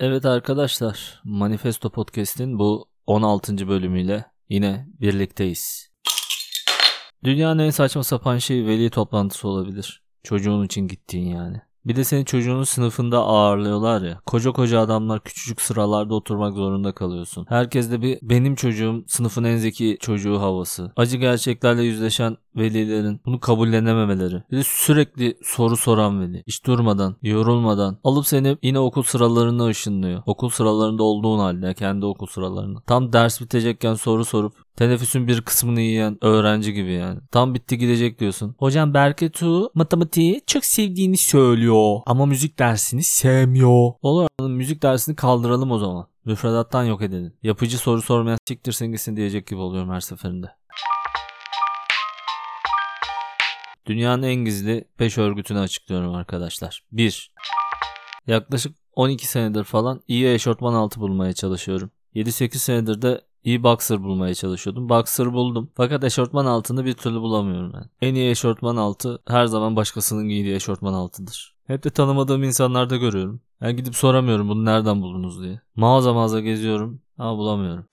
Evet arkadaşlar, Manifesto Podcast'in bu 16. bölümüyle yine birlikteyiz. Dünyanın en saçma sapan şey veli toplantısı olabilir. Çocuğun için gittiğin yani. Bir de senin çocuğunun sınıfında ağırlıyorlar ya. Koca koca adamlar küçücük sıralarda oturmak zorunda kalıyorsun. Herkes de bir benim çocuğum sınıfın en zeki çocuğu havası. Acı gerçeklerle yüzleşen velilerin bunu kabullenememeleri. Bir de sürekli soru soran veli. Hiç durmadan, yorulmadan alıp seni yine okul sıralarına ışınlıyor. Okul sıralarında olduğun halde kendi okul sıralarında. Tam ders bitecekken soru sorup Teneffüsün bir kısmını yiyen öğrenci gibi yani. Tam bitti gidecek diyorsun. Hocam Berke Tu matematiği çok sevdiğini söylüyor. Ama müzik dersini sevmiyor. Olur müzik dersini kaldıralım o zaman. Müfredattan yok edelim. Yapıcı soru sormayan siktirsin gitsin diyecek gibi oluyorum her seferinde. Dünyanın en gizli 5 örgütünü açıklıyorum arkadaşlar. 1. Yaklaşık 12 senedir falan iyi eşortman altı bulmaya çalışıyorum. 7-8 senedir de iyi boxer bulmaya çalışıyordum. Boxer buldum. Fakat eşortman altını bir türlü bulamıyorum ben. En iyi eşortman altı her zaman başkasının giydiği eşortman altıdır. Hep de tanımadığım insanlarda görüyorum. Ben gidip soramıyorum bunu nereden buldunuz diye. Mağaza mağaza geziyorum ama bulamıyorum.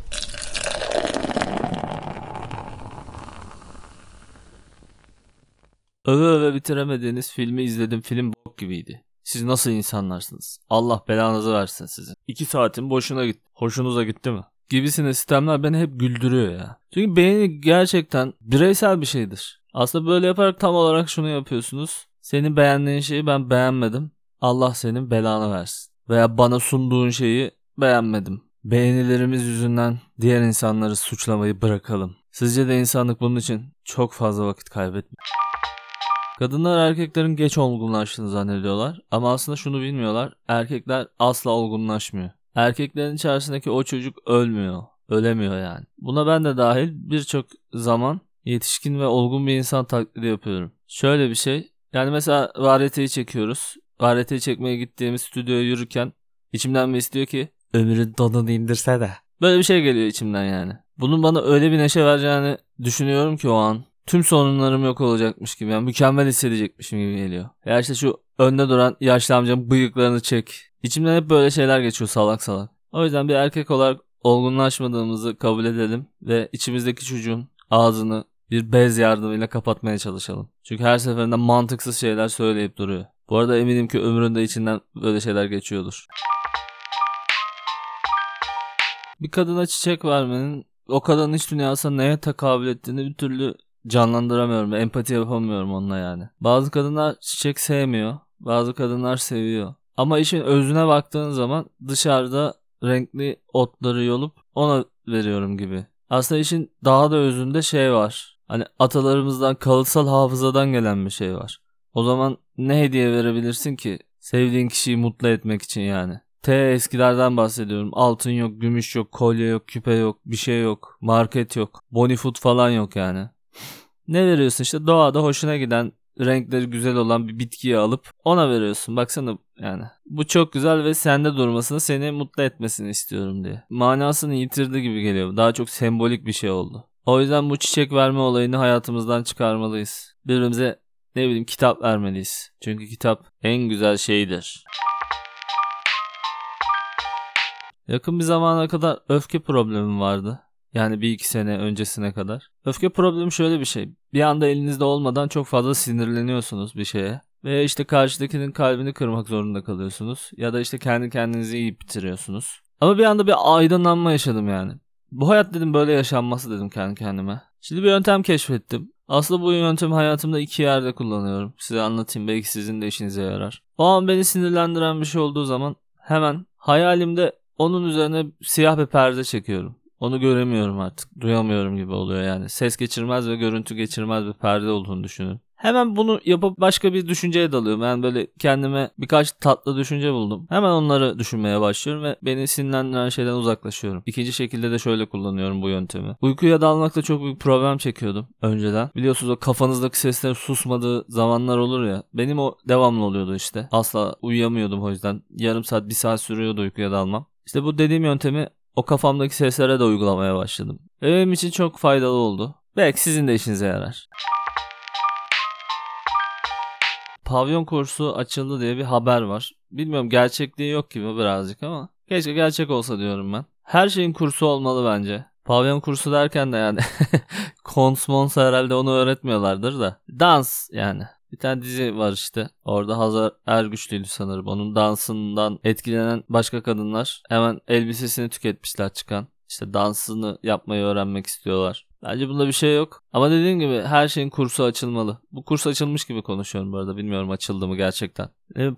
Öve öve bitiremediğiniz filmi izledim. Film bok gibiydi. Siz nasıl insanlarsınız? Allah belanızı versin sizin. İki saatin boşuna gitti. Hoşunuza gitti mi? Gibisine sistemler beni hep güldürüyor ya. Çünkü beğeni gerçekten bireysel bir şeydir. Aslında böyle yaparak tam olarak şunu yapıyorsunuz. Senin beğendiğin şeyi ben beğenmedim. Allah senin belanı versin. Veya bana sunduğun şeyi beğenmedim. Beğenilerimiz yüzünden diğer insanları suçlamayı bırakalım. Sizce de insanlık bunun için çok fazla vakit kaybetmiyor. Kadınlar erkeklerin geç olgunlaştığını zannediyorlar ama aslında şunu bilmiyorlar. Erkekler asla olgunlaşmıyor. Erkeklerin içerisindeki o çocuk ölmüyor. Ölemiyor yani. Buna ben de dahil birçok zaman yetişkin ve olgun bir insan taklidi yapıyorum. Şöyle bir şey. Yani mesela variyeteyi çekiyoruz. Variyeteyi çekmeye gittiğimiz stüdyoya yürürken içimden bir istiyor ki ömrün donunu indirse de. Böyle bir şey geliyor içimden yani. Bunun bana öyle bir neşe vereceğini düşünüyorum ki o an tüm sorunlarım yok olacakmış gibi. Yani mükemmel hissedecekmişim gibi geliyor. Ya işte şu önde duran yaşlı amcam bıyıklarını çek. İçimden hep böyle şeyler geçiyor salak salak. O yüzden bir erkek olarak olgunlaşmadığımızı kabul edelim ve içimizdeki çocuğun ağzını bir bez yardımıyla kapatmaya çalışalım. Çünkü her seferinde mantıksız şeyler söyleyip duruyor. Bu arada eminim ki ömründe içinden böyle şeyler geçiyordur. Bir kadına çiçek vermenin o kadının iç dünyasına neye takabül ettiğini bir türlü canlandıramıyorum. Empati yapamıyorum onunla yani. Bazı kadınlar çiçek sevmiyor. Bazı kadınlar seviyor. Ama işin özüne baktığın zaman dışarıda renkli otları yolup ona veriyorum gibi. Aslında işin daha da özünde şey var. Hani atalarımızdan kalıtsal hafızadan gelen bir şey var. O zaman ne hediye verebilirsin ki? Sevdiğin kişiyi mutlu etmek için yani. T eskilerden bahsediyorum. Altın yok, gümüş yok, kolye yok, küpe yok, bir şey yok, market yok, bonifood falan yok yani. ne veriyorsun işte doğada hoşuna giden renkleri güzel olan bir bitkiyi alıp ona veriyorsun. Baksana yani. Bu çok güzel ve sende durmasını seni mutlu etmesini istiyorum diye. Manasını yitirdi gibi geliyor. Daha çok sembolik bir şey oldu. O yüzden bu çiçek verme olayını hayatımızdan çıkarmalıyız. Birbirimize ne bileyim kitap vermeliyiz. Çünkü kitap en güzel şeydir. Yakın bir zamana kadar öfke problemim vardı. Yani bir iki sene öncesine kadar. Öfke problemi şöyle bir şey. Bir anda elinizde olmadan çok fazla sinirleniyorsunuz bir şeye. Ve işte karşıdakinin kalbini kırmak zorunda kalıyorsunuz. Ya da işte kendi kendinizi yiyip bitiriyorsunuz. Ama bir anda bir aydınlanma yaşadım yani. Bu hayat dedim böyle yaşanması dedim kendi kendime. Şimdi bir yöntem keşfettim. Aslında bu yöntemi hayatımda iki yerde kullanıyorum. Size anlatayım belki sizin de işinize yarar. O an beni sinirlendiren bir şey olduğu zaman hemen hayalimde onun üzerine siyah bir perde çekiyorum. Onu göremiyorum artık. Duyamıyorum gibi oluyor yani. Ses geçirmez ve görüntü geçirmez bir perde olduğunu düşünün. Hemen bunu yapıp başka bir düşünceye dalıyorum. Yani böyle kendime birkaç tatlı düşünce buldum. Hemen onları düşünmeye başlıyorum ve beni sinirlendiren şeyden uzaklaşıyorum. İkinci şekilde de şöyle kullanıyorum bu yöntemi. Uykuya dalmakta çok büyük problem çekiyordum önceden. Biliyorsunuz o kafanızdaki sesler susmadığı zamanlar olur ya. Benim o devamlı oluyordu işte. Asla uyuyamıyordum o yüzden. Yarım saat bir saat sürüyordu uykuya dalmam. İşte bu dediğim yöntemi o kafamdaki seslere de uygulamaya başladım. Benim için çok faydalı oldu. Belki sizin de işinize yarar. pavyon kursu açıldı diye bir haber var. Bilmiyorum gerçekliği yok gibi birazcık ama keşke gerçek olsa diyorum ben. Her şeyin kursu olmalı bence. Pavyon kursu derken de yani kons mons herhalde onu öğretmiyorlardır da. Dans yani. Bir tane dizi var işte. Orada Hazar Ergüçlü'ydü sanırım. Onun dansından etkilenen başka kadınlar hemen elbisesini tüketmişler çıkan. İşte dansını yapmayı öğrenmek istiyorlar. Bence bunda bir şey yok. Ama dediğim gibi her şeyin kursu açılmalı. Bu kurs açılmış gibi konuşuyorum bu arada. Bilmiyorum açıldı mı gerçekten.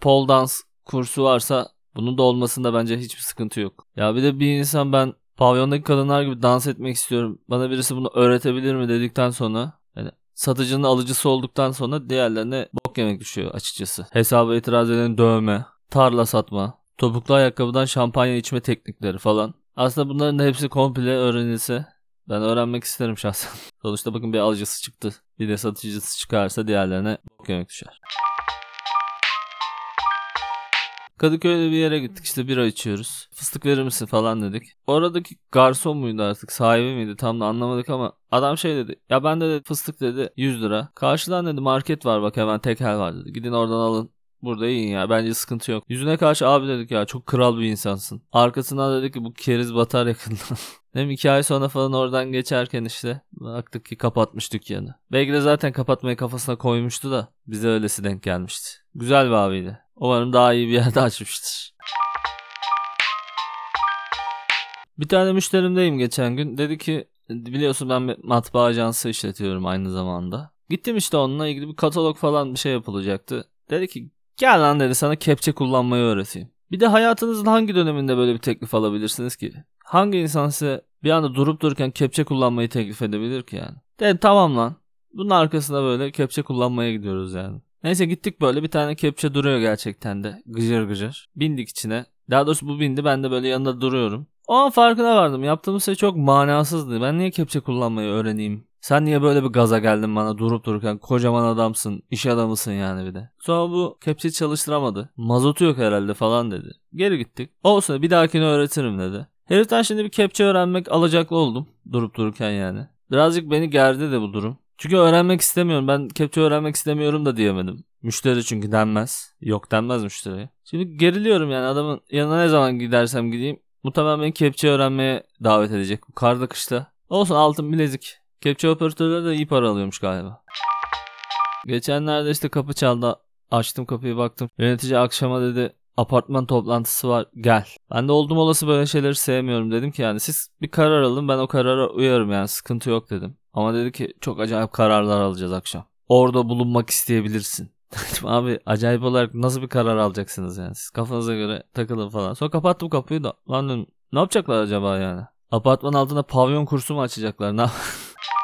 Pole dans kursu varsa bunun da olmasında bence hiçbir sıkıntı yok. Ya bir de bir insan ben pavyondaki kadınlar gibi dans etmek istiyorum. Bana birisi bunu öğretebilir mi dedikten sonra yani satıcının alıcısı olduktan sonra diğerlerine bok yemek düşüyor açıkçası. Hesaba itiraz eden dövme, tarla satma, topuklu ayakkabıdan şampanya içme teknikleri falan. Aslında bunların da hepsi komple öğrenilse ben öğrenmek isterim şahsen. Sonuçta bakın bir alıcısı çıktı. Bir de satıcısı çıkarsa diğerlerine bok yemek düşer. Kadıköy'de bir yere gittik işte bira içiyoruz. Fıstık verir misin falan dedik. Oradaki garson muydu artık sahibi miydi tam da anlamadık ama adam şey dedi. Ya ben de dedi, fıstık dedi 100 lira. Karşıdan dedi market var bak hemen tekel var dedi. Gidin oradan alın. Burada yiyin ya bence sıkıntı yok. Yüzüne karşı abi dedik ya çok kral bir insansın. Arkasından dedi ki bu keriz batar yakından. Hem iki ay sonra falan oradan geçerken işte baktık ki kapatmış dükkanı. Belki de zaten kapatmayı kafasına koymuştu da bize öylesi denk gelmişti. Güzel bir abiydi. Umarım daha iyi bir yerde açmıştır. Bir tane müşterimdeyim geçen gün. Dedi ki biliyorsun ben matbaa ajansı işletiyorum aynı zamanda. Gittim işte onunla ilgili bir katalog falan bir şey yapılacaktı. Dedi ki gel lan dedi sana kepçe kullanmayı öğreteyim. Bir de hayatınızın hangi döneminde böyle bir teklif alabilirsiniz ki? Hangi insan size bir anda durup dururken kepçe kullanmayı teklif edebilir ki yani? Dedi tamam lan. Bunun arkasında böyle kepçe kullanmaya gidiyoruz yani. Neyse gittik böyle bir tane kepçe duruyor gerçekten de gıcır gıcır. Bindik içine. Daha doğrusu bu bindi ben de böyle yanında duruyorum. O an farkına vardım. Yaptığımız şey çok manasızdı. Ben niye kepçe kullanmayı öğreneyim? Sen niye böyle bir gaza geldin bana durup dururken kocaman adamsın, iş adamısın yani bir de. Sonra bu kepçe çalıştıramadı. Mazotu yok herhalde falan dedi. Geri gittik. Olsun bir dahakini öğretirim dedi. Heriften şimdi bir kepçe öğrenmek alacaklı oldum durup dururken yani. Birazcık beni gerdi de bu durum. Çünkü öğrenmek istemiyorum. Ben kepçe öğrenmek istemiyorum da diyemedim. Müşteri çünkü denmez. Yok denmez müşteriye. Şimdi geriliyorum yani adamın yanına ne zaman gidersem gideyim. Muhtemelen beni kepçe öğrenmeye davet edecek. Bu karda kışta. Olsun altın bilezik. Kepçe operatörleri de iyi para alıyormuş galiba. Geçenlerde işte kapı çaldı. Açtım kapıyı baktım. Yönetici akşama dedi apartman toplantısı var gel. Ben de oldum olası böyle şeyleri sevmiyorum dedim ki yani siz bir karar alın ben o karara uyarım yani sıkıntı yok dedim. Ama dedi ki çok acayip kararlar alacağız akşam. Orada bulunmak isteyebilirsin. Abi acayip olarak nasıl bir karar alacaksınız yani siz kafanıza göre takılın falan. Sonra kapattım kapıyı da lan dedim, ne yapacaklar acaba yani? Apartman altında pavyon kursu mu açacaklar? Ne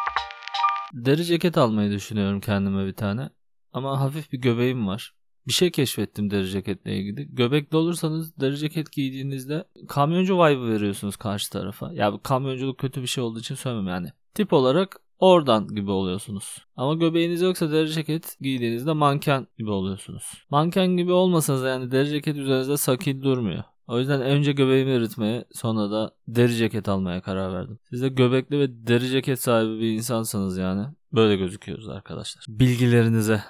Deri ceket almayı düşünüyorum kendime bir tane. Ama hafif bir göbeğim var. Bir şey keşfettim deri ceketle ilgili. Göbekli olursanız deri ceket giydiğinizde kamyoncu vibe veriyorsunuz karşı tarafa. Ya kamyonculuk kötü bir şey olduğu için söylemem yani. Tip olarak oradan gibi oluyorsunuz. Ama göbeğiniz yoksa deri ceket giydiğinizde manken gibi oluyorsunuz. Manken gibi olmasanız yani deri ceket üzerinizde sakil durmuyor. O yüzden önce göbeğimi eritmeye sonra da deri ceket almaya karar verdim. Siz de göbekli ve deri ceket sahibi bir insansanız yani böyle gözüküyoruz arkadaşlar. Bilgilerinize.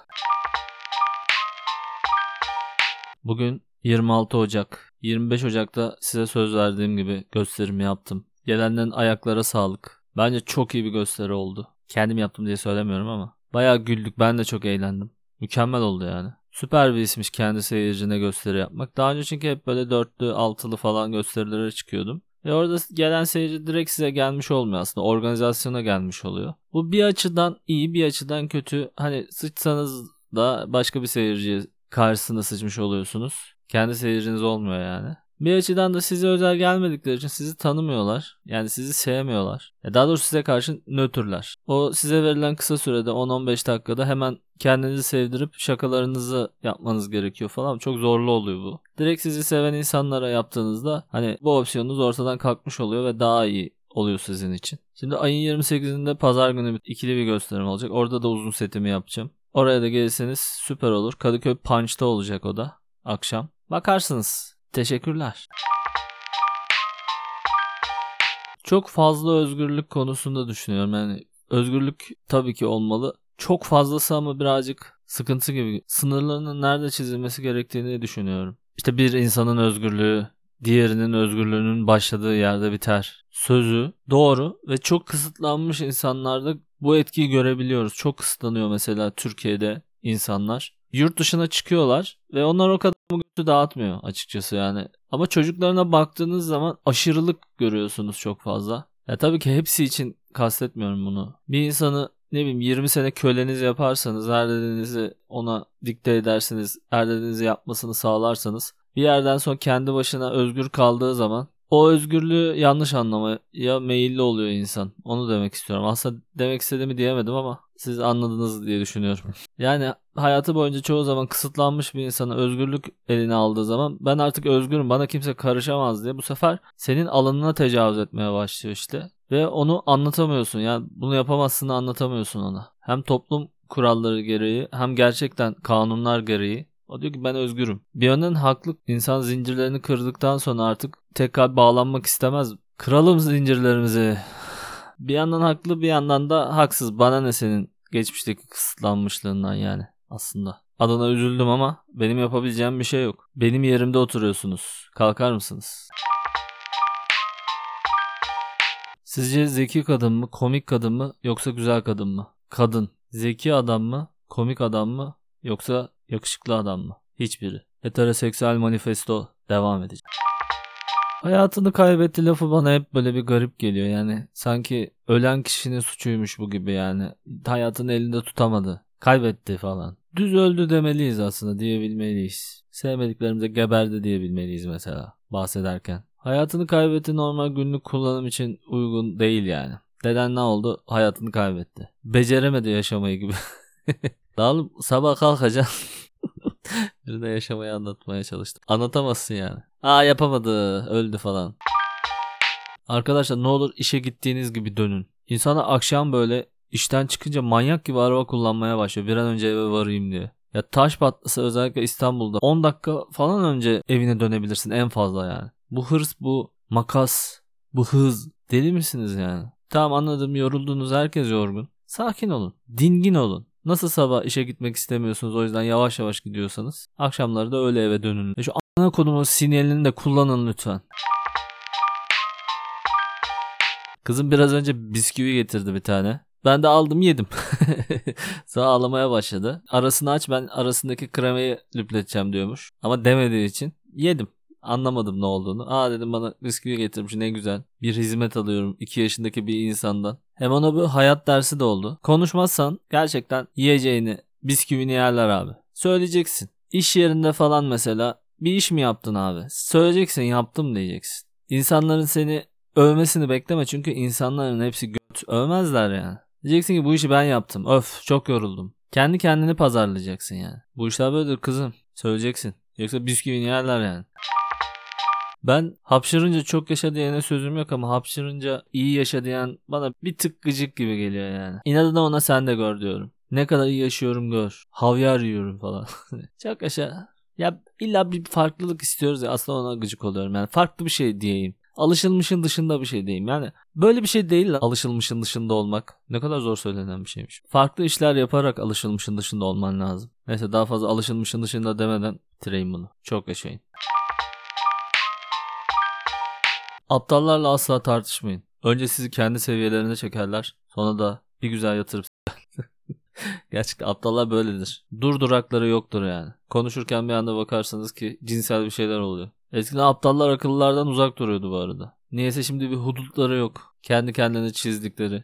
Bugün 26 Ocak. 25 Ocak'ta size söz verdiğim gibi gösterimi yaptım. Gelenlerin ayaklara sağlık. Bence çok iyi bir gösteri oldu. Kendim yaptım diye söylemiyorum ama. Bayağı güldük. Ben de çok eğlendim. Mükemmel oldu yani. Süper bir ismiş kendi seyircine gösteri yapmak. Daha önce çünkü hep böyle dörtlü, altılı falan gösterilere çıkıyordum. Ve orada gelen seyirci direkt size gelmiş olmuyor aslında. Organizasyona gelmiş oluyor. Bu bir açıdan iyi bir açıdan kötü. Hani sıçsanız da başka bir seyirciye karşısında sıçmış oluyorsunuz. Kendi seyirciniz olmuyor yani. Bir açıdan da size özel gelmedikleri için sizi tanımıyorlar. Yani sizi sevmiyorlar. Daha doğrusu size karşı nötrler. O size verilen kısa sürede 10-15 dakikada hemen kendinizi sevdirip şakalarınızı yapmanız gerekiyor falan. Çok zorlu oluyor bu. Direkt sizi seven insanlara yaptığınızda hani bu opsiyonunuz ortadan kalkmış oluyor ve daha iyi oluyor sizin için. Şimdi ayın 28'inde pazar günü ikili bir gösterim olacak. Orada da uzun setimi yapacağım. Oraya da gelirseniz süper olur. Kadıköy Punch'ta olacak o da akşam. Bakarsınız. Teşekkürler. Çok fazla özgürlük konusunda düşünüyorum. Yani özgürlük tabii ki olmalı. Çok fazlası ama birazcık sıkıntı gibi. Sınırlarının nerede çizilmesi gerektiğini düşünüyorum. İşte bir insanın özgürlüğü diğerinin özgürlüğünün başladığı yerde biter. Sözü doğru ve çok kısıtlanmış insanlarda bu etkiyi görebiliyoruz. Çok kısıtlanıyor mesela Türkiye'de insanlar. Yurt dışına çıkıyorlar ve onlar o kadar götü dağıtmıyor açıkçası yani. Ama çocuklarına baktığınız zaman aşırılık görüyorsunuz çok fazla. Ya tabii ki hepsi için kastetmiyorum bunu. Bir insanı ne bileyim 20 sene köleniz yaparsanız, her dediğinizi ona dikte edersiniz, her dediğinizi yapmasını sağlarsanız bir yerden sonra kendi başına özgür kaldığı zaman o özgürlüğü yanlış anlamaya meyilli oluyor insan. Onu demek istiyorum. Aslında demek istediğimi diyemedim ama siz anladınız diye düşünüyorum. Yani hayatı boyunca çoğu zaman kısıtlanmış bir insana özgürlük eline aldığı zaman ben artık özgürüm bana kimse karışamaz diye bu sefer senin alanına tecavüz etmeye başlıyor işte. Ve onu anlatamıyorsun yani bunu yapamazsın anlatamıyorsun ona. Hem toplum kuralları gereği hem gerçekten kanunlar gereği o diyor ki ben özgürüm. Bir yönden haklı. İnsan zincirlerini kırdıktan sonra artık tekrar bağlanmak istemez. Kıralım zincirlerimizi. Bir yandan haklı bir yandan da haksız. Bana ne senin geçmişteki kısıtlanmışlığından yani aslında. Adına üzüldüm ama benim yapabileceğim bir şey yok. Benim yerimde oturuyorsunuz. Kalkar mısınız? Sizce zeki kadın mı, komik kadın mı yoksa güzel kadın mı? Kadın. Zeki adam mı, komik adam mı yoksa yakışıklı adam mı? Hiçbiri. Heteroseksüel manifesto devam edecek. Hayatını kaybetti lafı bana hep böyle bir garip geliyor yani. Sanki ölen kişinin suçuymuş bu gibi yani. Hayatını elinde tutamadı. Kaybetti falan. Düz öldü demeliyiz aslında diyebilmeliyiz. Sevmediklerimize geberdi diyebilmeliyiz mesela bahsederken. Hayatını kaybetti normal günlük kullanım için uygun değil yani. Deden ne oldu? Hayatını kaybetti. Beceremedi yaşamayı gibi. Dağılıp sabah kalkacaksın. Birine yaşamayı anlatmaya çalıştım. Anlatamazsın yani. Aa yapamadı, öldü falan. Arkadaşlar ne olur işe gittiğiniz gibi dönün. İnsana akşam böyle işten çıkınca manyak gibi araba kullanmaya başlıyor. Bir an önce eve varayım diye. Ya taş patlasa özellikle İstanbul'da 10 dakika falan önce evine dönebilirsin en fazla yani. Bu hırs, bu makas, bu hız. Deli misiniz yani? Tamam anladım yoruldunuz herkes yorgun. Sakin olun. Dingin olun. Nasıl sabah işe gitmek istemiyorsunuz o yüzden yavaş yavaş gidiyorsanız akşamları da öyle eve dönün. E şu ana konumun sinyalini de kullanın lütfen. Kızım biraz önce bisküvi getirdi bir tane. Ben de aldım yedim. Sonra ağlamaya başladı. Arasını aç ben arasındaki kremayı lüpleteceğim diyormuş. Ama demediği için yedim. Anlamadım ne olduğunu. Aa dedim bana bisküvi getirmiş ne güzel. Bir hizmet alıyorum 2 yaşındaki bir insandan. Hem ona bu hayat dersi de oldu. Konuşmazsan gerçekten yiyeceğini, bisküvini yerler abi. Söyleyeceksin. İş yerinde falan mesela bir iş mi yaptın abi? Söyleyeceksin yaptım diyeceksin. İnsanların seni övmesini bekleme çünkü insanların hepsi göt övmezler yani. Diyeceksin ki bu işi ben yaptım. Öf çok yoruldum. Kendi kendini pazarlayacaksın yani. Bu işler böyledir kızım. Söyleyeceksin. Yoksa bisküvini yerler yani. Ben hapşırınca çok yaşa diyene sözüm yok ama hapşırınca iyi yaşa diyen bana bir tık gıcık gibi geliyor yani. İnadına ona sen de gör diyorum. Ne kadar iyi yaşıyorum gör. Havyar yiyorum falan. çok yaşa. Ya illa bir farklılık istiyoruz ya aslında ona gıcık oluyorum. Yani farklı bir şey diyeyim. Alışılmışın dışında bir şey diyeyim. Yani böyle bir şey değil alışılmışın dışında olmak. Ne kadar zor söylenen bir şeymiş. Farklı işler yaparak alışılmışın dışında olman lazım. Neyse daha fazla alışılmışın dışında demeden bitireyim bunu. Çok yaşayın. Aptallarla asla tartışmayın. Önce sizi kendi seviyelerine çekerler. Sonra da bir güzel yatırıp Gerçekten aptallar böyledir. Dur durakları yoktur yani. Konuşurken bir anda bakarsanız ki cinsel bir şeyler oluyor. Eskiden aptallar akıllılardan uzak duruyordu bu arada. Niyeyse şimdi bir hudutları yok. Kendi kendine çizdikleri.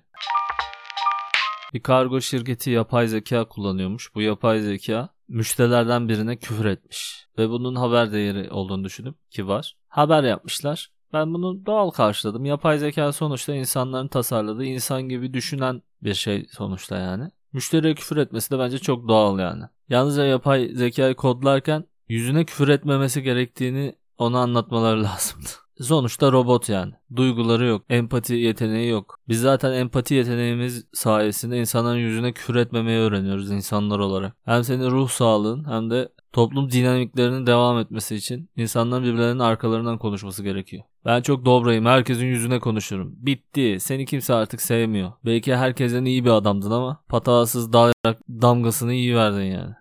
Bir kargo şirketi yapay zeka kullanıyormuş. Bu yapay zeka müşterilerden birine küfür etmiş. Ve bunun haber değeri olduğunu düşünüp ki var. Haber yapmışlar. Ben bunu doğal karşıladım. Yapay zeka sonuçta insanların tasarladığı insan gibi düşünen bir şey sonuçta yani. Müşteriye küfür etmesi de bence çok doğal yani. Yalnızca yapay zekayı kodlarken yüzüne küfür etmemesi gerektiğini ona anlatmaları lazımdı. Sonuçta robot yani. Duyguları yok. Empati yeteneği yok. Biz zaten empati yeteneğimiz sayesinde insanların yüzüne küfür etmemeyi öğreniyoruz insanlar olarak. Hem senin ruh sağlığın hem de toplum dinamiklerinin devam etmesi için insanların birbirlerinin arkalarından konuşması gerekiyor. Ben çok dobrayım. Herkesin yüzüne konuşurum. Bitti. Seni kimse artık sevmiyor. Belki herkesten iyi bir adamdın ama patasız dağılarak damgasını iyi verdin yani.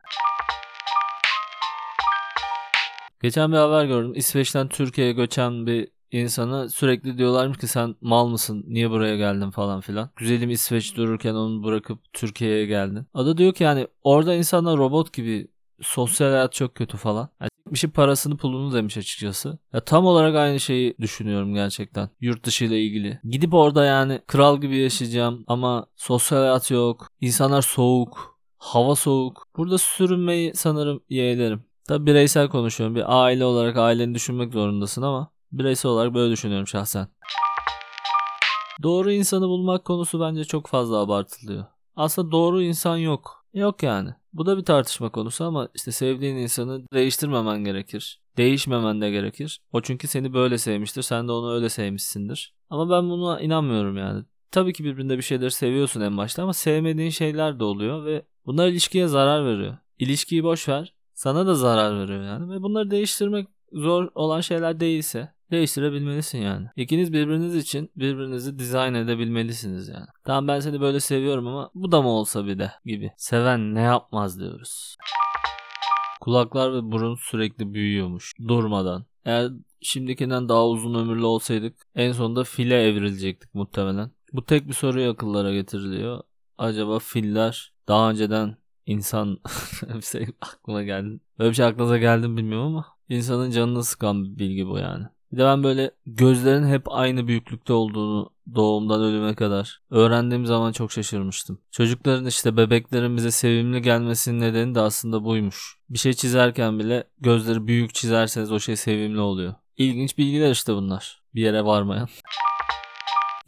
Geçen bir haber gördüm. İsveç'ten Türkiye'ye göçen bir insana sürekli diyorlarmış ki sen mal mısın niye buraya geldin falan filan. Güzelim İsveç dururken onu bırakıp Türkiye'ye geldin. Ada diyor ki yani orada insanlar robot gibi sosyal hayat çok kötü falan. Yani bir şey parasını pulunu demiş açıkçası. Ya tam olarak aynı şeyi düşünüyorum gerçekten. Yurt dışı ile ilgili. Gidip orada yani kral gibi yaşayacağım ama sosyal hayat yok. İnsanlar soğuk. Hava soğuk. Burada sürünmeyi sanırım yeğlerim. Tabi bireysel konuşuyorum. Bir aile olarak aileni düşünmek zorundasın ama bireysel olarak böyle düşünüyorum şahsen. Doğru insanı bulmak konusu bence çok fazla abartılıyor. Aslında doğru insan yok. Yok yani. Bu da bir tartışma konusu ama işte sevdiğin insanı değiştirmemen gerekir. Değişmemen de gerekir. O çünkü seni böyle sevmiştir. Sen de onu öyle sevmişsindir. Ama ben buna inanmıyorum yani. Tabii ki birbirinde bir şeyleri seviyorsun en başta ama sevmediğin şeyler de oluyor ve bunlar ilişkiye zarar veriyor. İlişkiyi boş ver. Sana da zarar veriyor yani ve bunları değiştirmek zor olan şeyler değilse değiştirebilmelisin yani. İkiniz birbiriniz için birbirinizi dizayn edebilmelisiniz yani. Tamam ben seni böyle seviyorum ama bu da mı olsa bir de gibi. Seven ne yapmaz diyoruz. Kulaklar ve burun sürekli büyüyormuş durmadan. Eğer şimdikinden daha uzun ömürlü olsaydık en sonunda file evrilecektik muhtemelen. Bu tek bir soruyu akıllara getiriliyor. Acaba filler daha önceden insan şey aklıma geldi. Böyle bir şey aklınıza geldi mi bilmiyorum ama insanın canını sıkan bir bilgi bu yani. Bir de ben böyle gözlerin hep aynı büyüklükte olduğunu doğumdan ölüme kadar öğrendiğim zaman çok şaşırmıştım. Çocukların işte bebeklerin bize sevimli gelmesinin nedeni de aslında buymuş. Bir şey çizerken bile gözleri büyük çizerseniz o şey sevimli oluyor. İlginç bilgiler işte bunlar. Bir yere varmayan.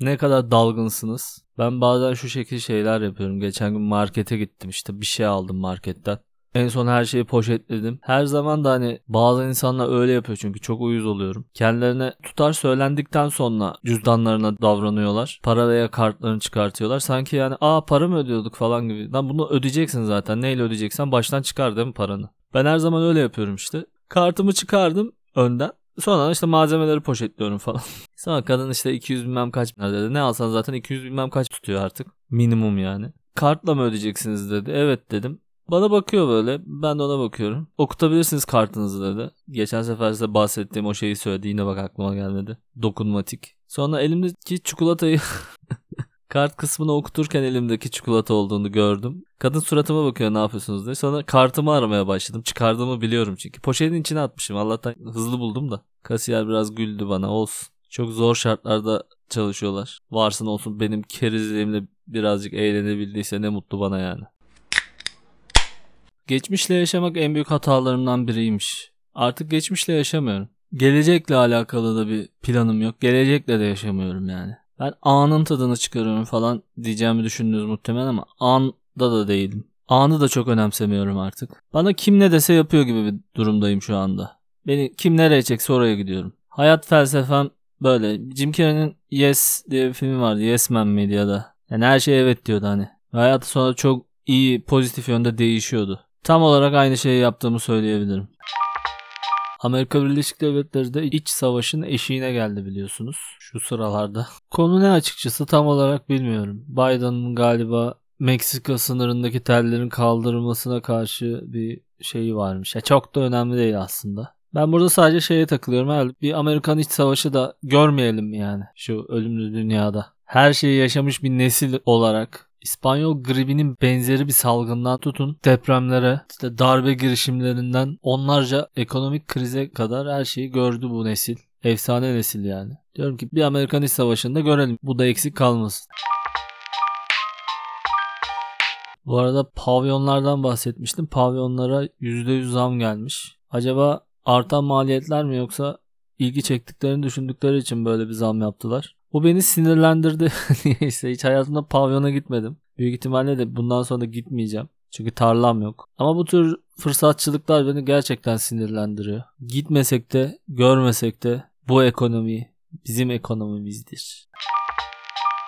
Ne kadar dalgınsınız. Ben bazen şu şekil şeyler yapıyorum. Geçen gün markete gittim işte bir şey aldım marketten. En son her şeyi poşetledim. Her zaman da hani bazı insanlar öyle yapıyor çünkü çok uyuz oluyorum. Kendilerine tutar söylendikten sonra cüzdanlarına davranıyorlar. Para veya kartlarını çıkartıyorlar. Sanki yani aa para mı ödüyorduk falan gibi. Lan bunu ödeyeceksin zaten. Neyle ödeyeceksen baştan çıkar değil mi paranı? Ben her zaman öyle yapıyorum işte. Kartımı çıkardım önden. Sonra işte malzemeleri poşetliyorum falan. Sonra kadın işte 200 bilmem kaç dedi. Ne alsan zaten 200 bilmem kaç tutuyor artık. Minimum yani. Kartla mı ödeyeceksiniz dedi. Evet dedim. Bana bakıyor böyle. Ben de ona bakıyorum. Okutabilirsiniz kartınızı dedi. Geçen sefer size bahsettiğim o şeyi söyledi. Yine bak aklıma gelmedi. Dokunmatik. Sonra elimdeki çikolatayı kart kısmını okuturken elimdeki çikolata olduğunu gördüm. Kadın suratıma bakıyor ne yapıyorsunuz diye. Sonra kartımı aramaya başladım. Çıkardığımı biliyorum çünkü. Poşetin içine atmışım. Allah'tan hızlı buldum da. Kasiyer biraz güldü bana olsun. Çok zor şartlarda çalışıyorlar. Varsın olsun benim kerizliğimle birazcık eğlenebildiyse ne mutlu bana yani. Geçmişle yaşamak en büyük hatalarımdan biriymiş. Artık geçmişle yaşamıyorum. Gelecekle alakalı da bir planım yok. Gelecekle de yaşamıyorum yani. Ben anın tadını çıkarıyorum falan diyeceğimi düşündünüz muhtemelen ama anda da değilim. Anı da çok önemsemiyorum artık. Bana kim ne dese yapıyor gibi bir durumdayım şu anda. Beni kim nereye çekse oraya gidiyorum. Hayat felsefem böyle. Jim Carrey'nin Yes diye bir filmi vardı. Yes Man miydi ya da. Yani her şey evet diyordu hani. Hayatı sonra çok iyi pozitif yönde değişiyordu. Tam olarak aynı şeyi yaptığımı söyleyebilirim. Amerika Birleşik Devletleri de iç savaşın eşiğine geldi biliyorsunuz şu sıralarda. Konu ne açıkçası tam olarak bilmiyorum. Biden'ın galiba Meksika sınırındaki tellerin kaldırılmasına karşı bir şeyi varmış. Ya çok da önemli değil aslında. Ben burada sadece şeye takılıyorum. Herhalde bir Amerikan iç savaşı da görmeyelim yani şu ölümlü dünyada. Her şeyi yaşamış bir nesil olarak İspanyol gribinin benzeri bir salgından tutun depremlere, işte darbe girişimlerinden onlarca ekonomik krize kadar her şeyi gördü bu nesil. Efsane nesil yani. Diyorum ki bir Amerikan İç Savaşı'nda görelim. Bu da eksik kalmasın. Bu arada pavyonlardan bahsetmiştim. Pavyonlara %100 zam gelmiş. Acaba artan maliyetler mi yoksa ilgi çektiklerini düşündükleri için böyle bir zam yaptılar? Bu beni sinirlendirdi. Niyeyse hiç hayatımda pavyona gitmedim. Büyük ihtimalle de bundan sonra gitmeyeceğim. Çünkü tarlam yok. Ama bu tür fırsatçılıklar beni gerçekten sinirlendiriyor. Gitmesek de görmesek de bu ekonomi bizim ekonomimizdir.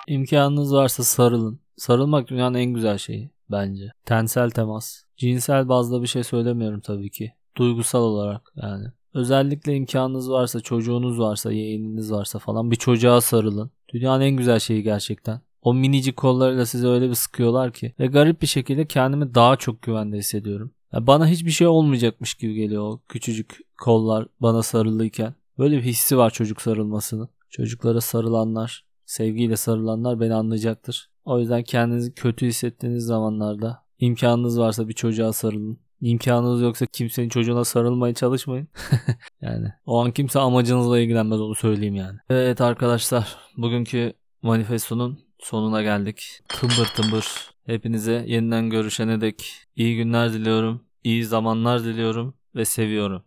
İmkanınız varsa sarılın. Sarılmak dünyanın en güzel şeyi bence. Tensel temas. Cinsel bazda bir şey söylemiyorum tabii ki. Duygusal olarak yani. Özellikle imkanınız varsa, çocuğunuz varsa, yeğeniniz varsa falan bir çocuğa sarılın. Dünyanın en güzel şeyi gerçekten. O minicik kollarıyla sizi öyle bir sıkıyorlar ki. Ve garip bir şekilde kendimi daha çok güvende hissediyorum. Ya bana hiçbir şey olmayacakmış gibi geliyor o küçücük kollar bana sarılıyken. Böyle bir hissi var çocuk sarılmasının. Çocuklara sarılanlar, sevgiyle sarılanlar beni anlayacaktır. O yüzden kendinizi kötü hissettiğiniz zamanlarda imkanınız varsa bir çocuğa sarılın. İmkanınız yoksa kimsenin çocuğuna sarılmaya çalışmayın. yani o an kimse amacınızla ilgilenmez onu söyleyeyim yani. Evet arkadaşlar bugünkü manifestonun sonuna geldik. Tımbır tımbır. Hepinize yeniden görüşene dek iyi günler diliyorum. iyi zamanlar diliyorum ve seviyorum.